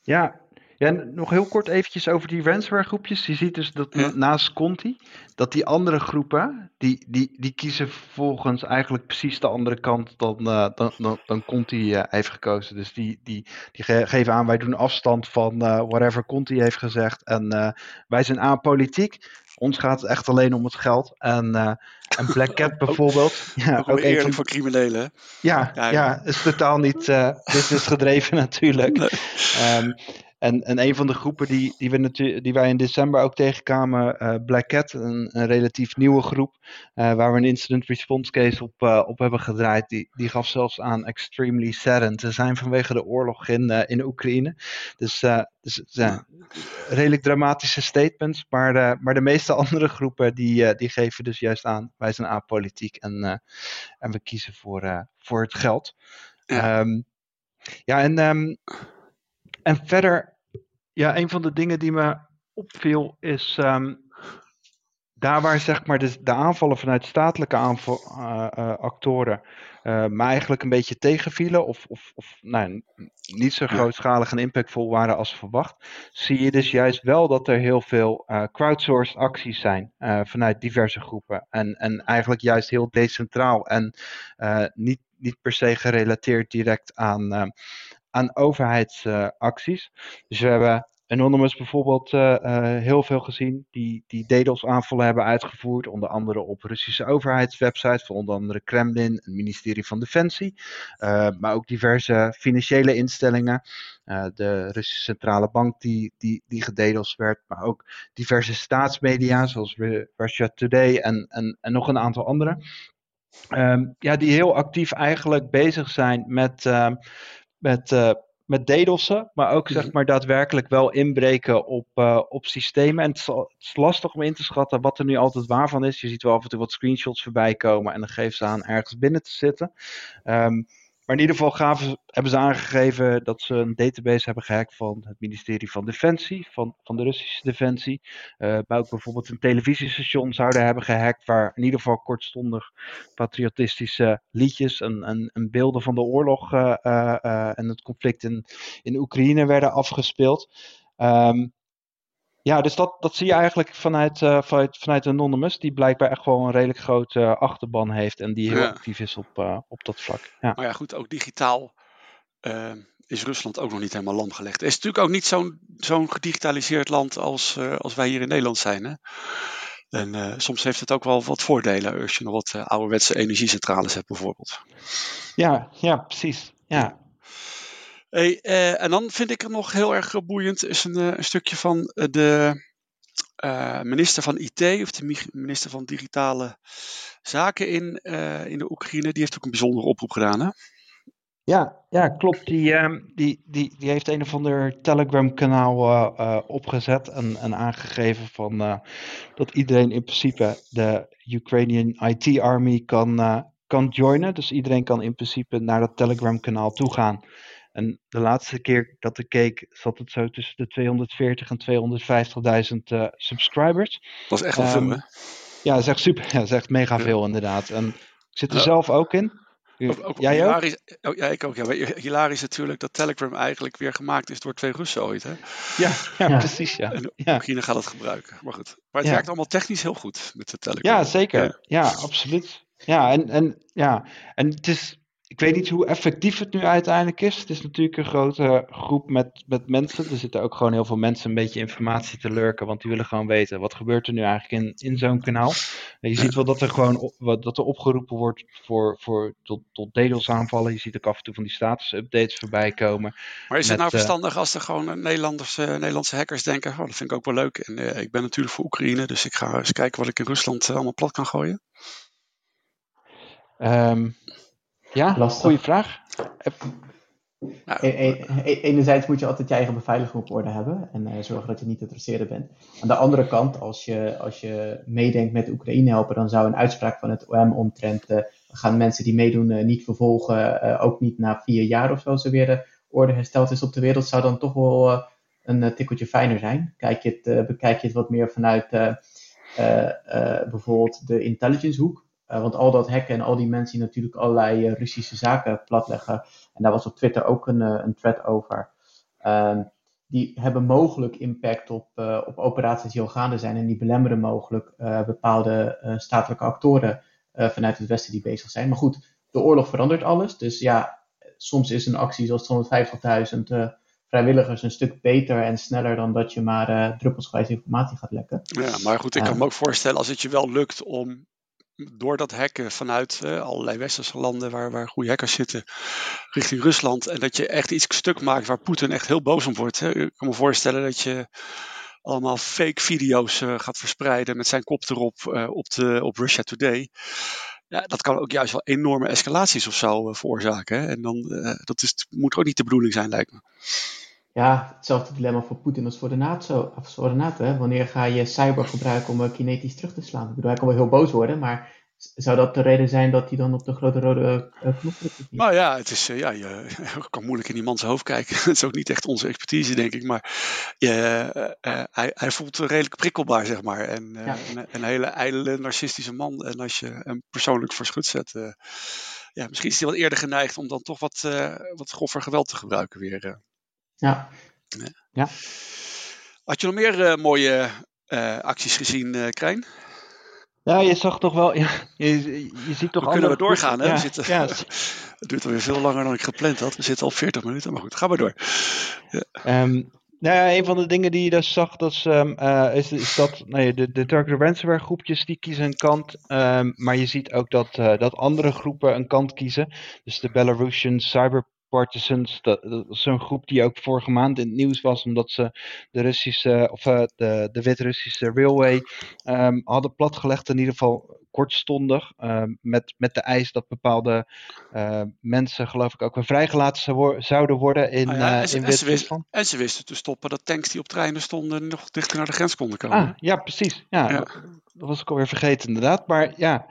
Ja, ja, nog heel kort eventjes over die ransomware groepjes. Je ziet dus dat ja. naast Conti, dat die andere groepen, die, die, die kiezen volgens eigenlijk precies de andere kant dan, uh, dan, dan, dan Conti heeft gekozen. Dus die, die, die ge geven aan, wij doen afstand van whatever Conti heeft gezegd. En wij zijn aan politiek. Ons gaat het echt alleen om het geld. En, uh, en Black Cat [laughs] bijvoorbeeld. ja, ook, ook eerlijk van... voor criminelen. Ja, ja, ja, is totaal niet uh, business gedreven natuurlijk. Nee. Um, en, en een van de groepen die, die, we natuurlijk, die wij in december ook tegenkwamen, uh, Black Cat, een, een, relatief nieuwe groep, uh, waar we een incident response case op, uh, op hebben gedraaid, die, die gaf zelfs aan extremely saddened te zijn vanwege de oorlog in, in Oekraïne. Dus, dus redelijk dramatische statements, maar de, maar de meeste [laughs] andere groepen die, die geven dus juist aan, wij zijn apolitiek en, en we kiezen voor, voor het geld. Ja, um, ja en, um, en verder, ja, een van de dingen die me opviel is um, daar waar zeg maar de, de aanvallen vanuit statelijke aanval, uh, uh, actoren uh, me eigenlijk een beetje tegenvielen of, of, of nou, niet zo grootschalig en impactvol waren als verwacht, zie je dus juist wel dat er heel veel crowdsourced acties zijn vanuit diverse groepen en, en eigenlijk juist heel decentraal en niet niet per se gerelateerd direct aan, aan overheidsacties. dus we hebben Anonymous bijvoorbeeld uh, uh, heel veel gezien die, die DDoS-aanvallen hebben uitgevoerd, onder andere op Russische overheidswebsites, van onder andere Kremlin, het ministerie van Defensie, uh, maar ook diverse financiële instellingen, de Russische Centrale Bank die, die, die gededos werd, maar ook diverse staatsmedia zoals Russia Today en, en, nog een aantal andere. Um, ja, die heel actief eigenlijk bezig zijn met, uh, met, uh, met DDoS'en, maar ook zeg mhm. maar daadwerkelijk wel inbreken op, uh, op systemen. En het is, het is, lastig om in te schatten wat er nu altijd waar van is. Je ziet wel af en toe wat screenshots voorbij komen en dan geeft ze aan ergens binnen te zitten. Um, maar in ieder geval gaven, hebben ze aangegeven dat ze een database hebben gehackt van het ministerie van Defensie, van, van de Russische Defensie. Uh, maar ook bijvoorbeeld een televisiestation zouden hebben gehackt, waar in ieder geval kortstondig patriotistische liedjes en, en, en beelden van de oorlog uh, uh, en het conflict in, in Oekraïne werden afgespeeld. Um, ja, dus dat, dat zie je eigenlijk vanuit, uh, vanuit, vanuit Anonymous, die blijkbaar echt wel een redelijk grote uh, achterban heeft en die heel actief is op, uh, op dat vlak. Ja. Maar ja, goed, ook digitaal is Rusland ook nog niet helemaal lam gelegd. Het is natuurlijk ook niet zo'n zo'n gedigitaliseerd land als, als wij hier in Nederland zijn. Hè? En soms heeft het ook wel wat voordelen als je nog wat ouderwetse energiecentrales hebt bijvoorbeeld. Ja, ja precies. Ja, Hey, uh, en dan vind ik er nog heel erg boeiend is een, een stukje van de minister van IT of de minister van Digitale Zaken in, in de Oekraïne. Die heeft ook een bijzondere oproep gedaan. Hè? Ja, ja, klopt. Die, uh, die, die, die heeft een of ander Telegram-kanaal opgezet en, en aangegeven van, dat iedereen in principe de Ukrainian IT Army kan, kan joinen. Dus iedereen kan in principe naar dat Telegram-kanaal toe gaan en de laatste keer dat ik keek, zat het zo tussen de 240 en 250.000 uh, subscribers. Dat is echt wel um, veel, hè? Ja, dat is echt super. [laughs] Ja, dat is echt mega veel, inderdaad. En ik zit er zelf ook in. Ook, ook Jij hilarisch, ook? Oh, ja, ik ook. Ja. Hilarisch natuurlijk dat Telegram eigenlijk weer gemaakt is door twee Russen ooit. Hè? Ja, [laughs] ja, ja. precies. Ja. En Oekraïne gaat het gebruiken. Maar goed. Maar het werkt allemaal technisch heel goed met de Telegram. Ja, zeker. Ja, absoluut. Ja, en, en, ja. en het is ik weet niet hoe effectief het nu uiteindelijk is. Het is natuurlijk een grote groep met, met mensen. Er zitten ook gewoon heel veel mensen een beetje informatie te lurken. Want die willen gewoon weten wat gebeurt er nu eigenlijk in, in zo'n kanaal. En je ziet wel dat er gewoon dat er opgeroepen wordt voor, voor tot, tot DDoS aanvallen. Je ziet ook af en toe van die status updates voorbij komen. Maar is het nou eh, verstandig als er gewoon Nederlanders, uh, Nederlandse hackers denken. Oh, dat vind ik ook wel leuk. En uh, ik ben natuurlijk voor Oekraïne. Dus ik ga eens kijken wat ik in Rusland allemaal plat kan gooien. Um, ja, Lastig. goede vraag. Nou, e e e enerzijds moet je altijd je eigen beveiliging op orde hebben en uh, zorgen dat je niet te traceren bent. Aan de andere kant, als je, als je meedenkt met Oekraïne helpen, dan zou een uitspraak van het OM omtrent uh, gaan mensen die meedoen uh, niet vervolgen, ook niet na vier jaar of zo, zo weer de orde hersteld is op de wereld, zou dan toch wel een tikkeltje fijner zijn. Kijk je het, bekijk je het wat meer vanuit bijvoorbeeld de intelligence hoek. Uh, want al dat hacken en al die mensen die natuurlijk allerlei uh, Russische zaken platleggen. En daar was op Twitter ook een, uh, een thread over. Ehm, die hebben mogelijk impact op, op operaties die al gaande zijn. En die belemmeren mogelijk bepaalde statelijke actoren vanuit het Westen die bezig zijn. Maar goed, de oorlog verandert alles. Dus ja, soms is een actie zoals 250.000 vrijwilligers een stuk beter en sneller dan dat je maar druppelsgewijs informatie gaat lekken. Ja, maar goed, ik kan me ook voorstellen als het je wel lukt om door dat hacken vanuit allerlei westerse landen waar, waar goede hackers zitten richting Rusland. En dat je echt iets stuk maakt waar Poetin echt heel boos om wordt. Hè. Ik kan me voorstellen dat je allemaal fake video's gaat verspreiden met zijn kop erop op, de, op Russia Today. Ja, dat kan ook juist wel enorme escalaties of zo veroorzaken. En dan, dat is, moet ook niet de bedoeling zijn, lijkt me ja, hetzelfde dilemma voor Poetin als voor de NATO. Of voor de NATO hè? Wanneer ga je cyber gebruiken om kinetisch terug te slaan? Ik bedoel, hij kan wel heel boos worden, maar zou dat de reden zijn dat hij dan op de grote rode uh, knop drukt? Nou ja, het is, uh, ja, [laughs] je, kan moeilijk in die man zijn hoofd kijken. [laughs] het is ook niet echt onze expertise, denk ik. Maar uh, hij, hij, voelt redelijk prikkelbaar, zeg maar. En ja. een, een, hele ijdele, narcistische man. En als je hem persoonlijk voor schut zet, ja, misschien is hij wat eerder geneigd om dan toch wat, wat groffer geweld te gebruiken weer. Ja. ja. Had je nog meer uh, mooie uh, acties gezien, uh, Krijn? Ja, je zag toch wel. Ja, je, je ziet toch we kunnen we doorgaan, hè? Ja, we zitten, ja. [laughs] het duurt alweer veel langer dan ik gepland had. We zitten al 40 minuten, maar goed, ga maar door. Ja. Um, nou ja, een van de dingen die je dus zag, dat is, um, uh, is, is, dat nee, de, de Turkish ransomware groepjes die kiezen een kant. Um, maar je ziet ook dat, uh, dat andere groepen een kant kiezen. Dus de Belarusian Cyber Partisans, dat, dat is een groep die ook vorige maand in het nieuws was, omdat ze de Russische, of uh, de, de Wit-Russische Railway um, hadden platgelegd, in ieder geval kortstondig, um, met, met de eis dat bepaalde uh, mensen, geloof ik, ook weer vrijgelaten zou, zouden worden in, ah ja, uh, in Wit-Rusland. En ze wisten te stoppen dat tanks die op treinen stonden nog dichter naar de grens konden komen. Ah, ja, precies. Ja, ja. Dat was ik alweer vergeten inderdaad. Maar ja,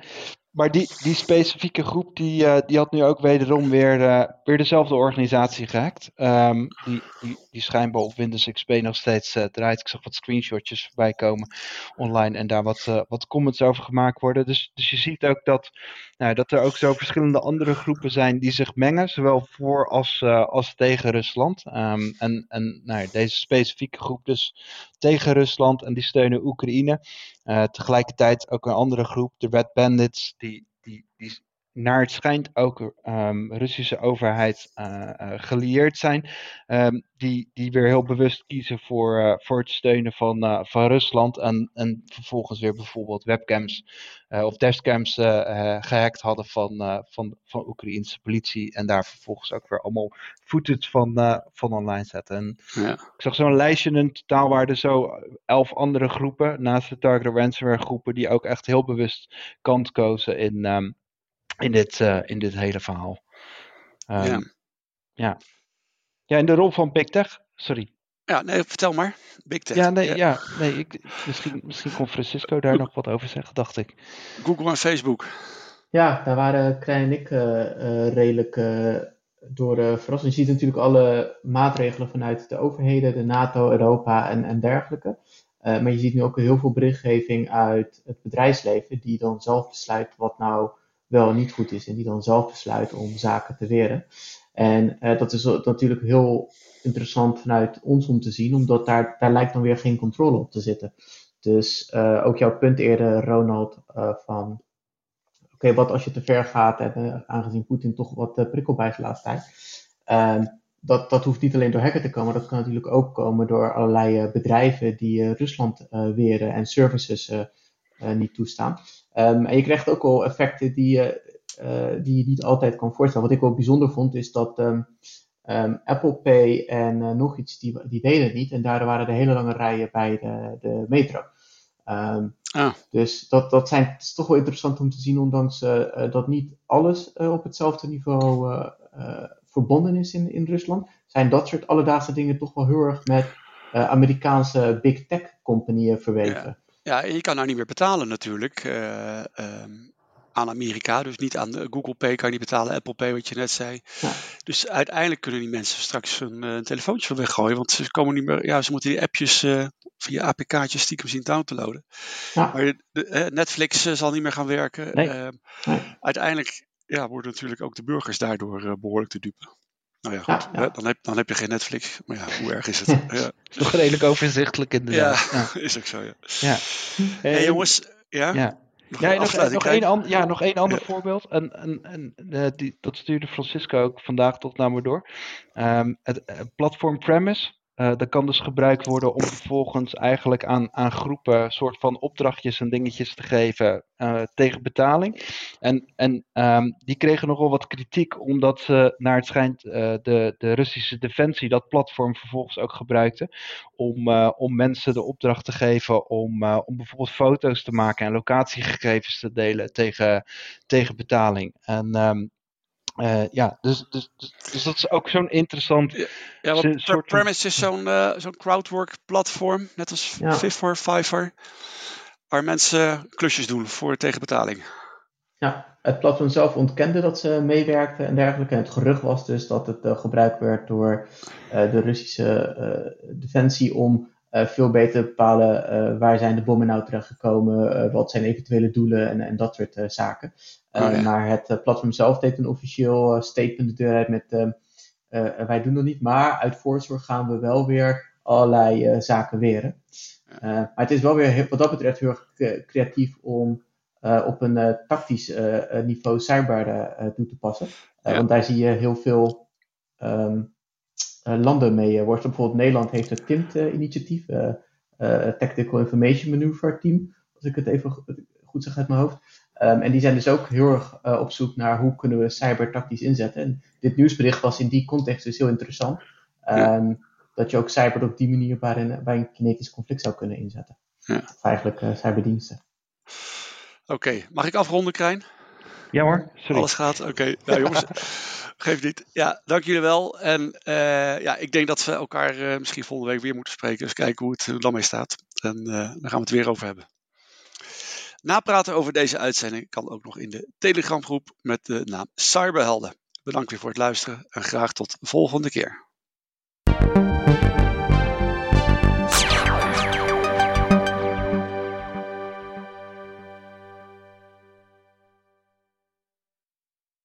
maar die, die specifieke groep die, uh, die had nu ook wederom weer, uh, weer dezelfde organisatie gehackt. Um, die, die, schijnbaar op Windows XP nog steeds uh, draait. Ik zag wat screenshotjes voorbij komen online en daar wat, wat comments over gemaakt worden. Dus, dus je ziet ook dat, nou, dat er ook zo verschillende andere groepen zijn die zich mengen, zowel voor als, als tegen Rusland. Um, en en nou, deze specifieke groep dus tegen Rusland en die steunen Oekraïne. Tegelijkertijd ook een andere groep, de Red Bandits die, naar het schijnt ook um, Russische overheid uh, uh, gelieerd zijn, um, die, die weer heel bewust kiezen voor, uh, voor het steunen van, van Rusland en, en vervolgens weer bijvoorbeeld webcams of dashcams gehackt hadden van, van, van Oekraïnse politie en daar vervolgens ook weer allemaal footage van, van online zetten. En ja. Ik zag zo'n lijstje in totaal waren zo elf andere groepen naast de target ransomware groepen die ook echt heel bewust kant kozen in... Um, in dit, uh, in dit hele verhaal. Um, ja. ja. Ja, in de rol van Big Tech, sorry. Ja, nee, vertel maar. Big Tech. Ja, nee, ja. ja nee ik, misschien, misschien kon Francisco daar nog wat over zeggen, dacht ik. Google en Facebook. Ja, daar waren Krijn en ik uh, uh, redelijk door verrast. Je ziet natuurlijk alle maatregelen vanuit de overheden, de NATO, Europa en, en dergelijke. maar je ziet nu ook heel veel berichtgeving uit het bedrijfsleven, die dan zelf besluit wat nou wel niet goed is en die dan zelf besluit om zaken te weren. En uh, dat is natuurlijk heel interessant vanuit ons om te zien, omdat daar, daar lijkt dan weer geen controle op te zitten. Dus uh, ook jouw punt eerder, Ronald, uh, van oké, wat als je te ver gaat, en, aangezien Poetin toch wat prikkel bij de laatste tijd. Ehm, dat, dat hoeft niet alleen door hacken te komen, dat kan natuurlijk ook komen door allerlei bedrijven die Rusland weren en services niet toestaan. Um, en je krijgt ook wel effecten die, uh, die je niet altijd kan voorstellen. Wat ik wel bijzonder vond, is dat um, um, Apple Pay en uh, nog iets, die, die deden het niet. En daardoor waren er hele lange rijen bij de, de metro. Ah. Dus dat, dat zijn, het is toch wel interessant om te zien, ondanks uh, dat niet alles op hetzelfde niveau verbonden is in, in Rusland, zijn dat soort alledaagse dingen toch wel heel erg met Amerikaanse big tech compagnieën verweven. Ja. Ja, je kan nou niet meer betalen natuurlijk uh, aan Amerika. Dus niet aan Google Pay kan je niet betalen, Apple Pay wat je net zei. Ja. Dus uiteindelijk kunnen die mensen straks een, uh, telefoontje van weggooien. Want ze komen niet meer, ja, ze moeten die appjes uh, via APK'tjes stiekem zien down te loaden. Ja. Maar de, Netflix zal niet meer gaan werken. Nee. Ehm, nee. Uiteindelijk ja, worden natuurlijk ook de burgers daardoor behoorlijk te dupe. Nou ja, goed. Ja, Dan, heb, dan heb je geen Netflix. Maar ja, hoe erg is het? [laughs] ja. Toch redelijk overzichtelijk inderdaad. Ja, ja. [laughs] is ook zo, ja. ja. Hey, jongens, ja? ja. Nog ja, nog, nog, één an, ja, nog één ander voorbeeld. En, en, en uh, die, dat stuurde Francisco ook vandaag tot naar me door. Um, het uh, platform Premise. Uh, dat kan dus gebruikt worden om vervolgens eigenlijk aan, aan groepen soort van opdrachtjes en dingetjes te geven uh, tegen betaling. En, en um, die kregen nogal wat kritiek omdat ze naar het schijnt uh, de, de Russische defensie dat platform vervolgens ook gebruikte om, om mensen de opdracht te geven om, om bijvoorbeeld foto's te maken en locatiegegevens te delen tegen, tegen betaling. En um, uh, ja, dus, dus, dus, dus, dat is ook zo'n interessant. Ja, ja want soort Premise is zo'n uh, zo'n crowdwork platform, net als ja. Fiverr, Fiverr, waar mensen klusjes doen voor tegenbetaling. Ja, het platform zelf ontkende dat ze meewerkten en dergelijke. En het gerucht was dus dat het uh, gebruikt werd door de Russische defensie om uh, veel beter bepalen uh, waar zijn de bommen nou terechtgekomen, uh, wat zijn eventuele doelen en, en dat soort zaken. Oh, ja. Maar het platform zelf deed een officieel statement de deur uit met wij doen dat niet, maar uit voorzorg gaan we wel weer allerlei zaken weren. maar het is wel weer wat dat betreft heel erg creatief om op een tactisch niveau cyber toe te passen. Want daar zie je heel veel um, uh, landen mee worstelen. Bijvoorbeeld Nederland heeft het TIMT-initiatief, uh, Tactical Information Maneuver Team, als ik het even goed zeg uit mijn hoofd. Um, en die zijn dus ook heel erg op zoek naar hoe kunnen we cyber tactisch inzetten. En dit nieuwsbericht was in die context dus heel interessant. Um, Dat je ook cyber op die manier bij een, bij een kinetisch conflict zou kunnen inzetten. Ja. Of eigenlijk cyberdiensten. Oké, mag ik afronden, Krijn? Ja hoor, sorry. Alles gaat, oké. Okay. Nou jongens, [laughs] Geef niet. Ja, dank jullie wel. En uh, ja, ik denk dat we elkaar uh, misschien volgende week weer moeten spreken. Dus kijken hoe het er dan mee staat. En uh, dan gaan we het weer over hebben. Napraten over deze uitzending kan ook nog in de Telegramgroep met de naam Cyberhelden. Bedankt weer voor het luisteren en graag tot de volgende keer.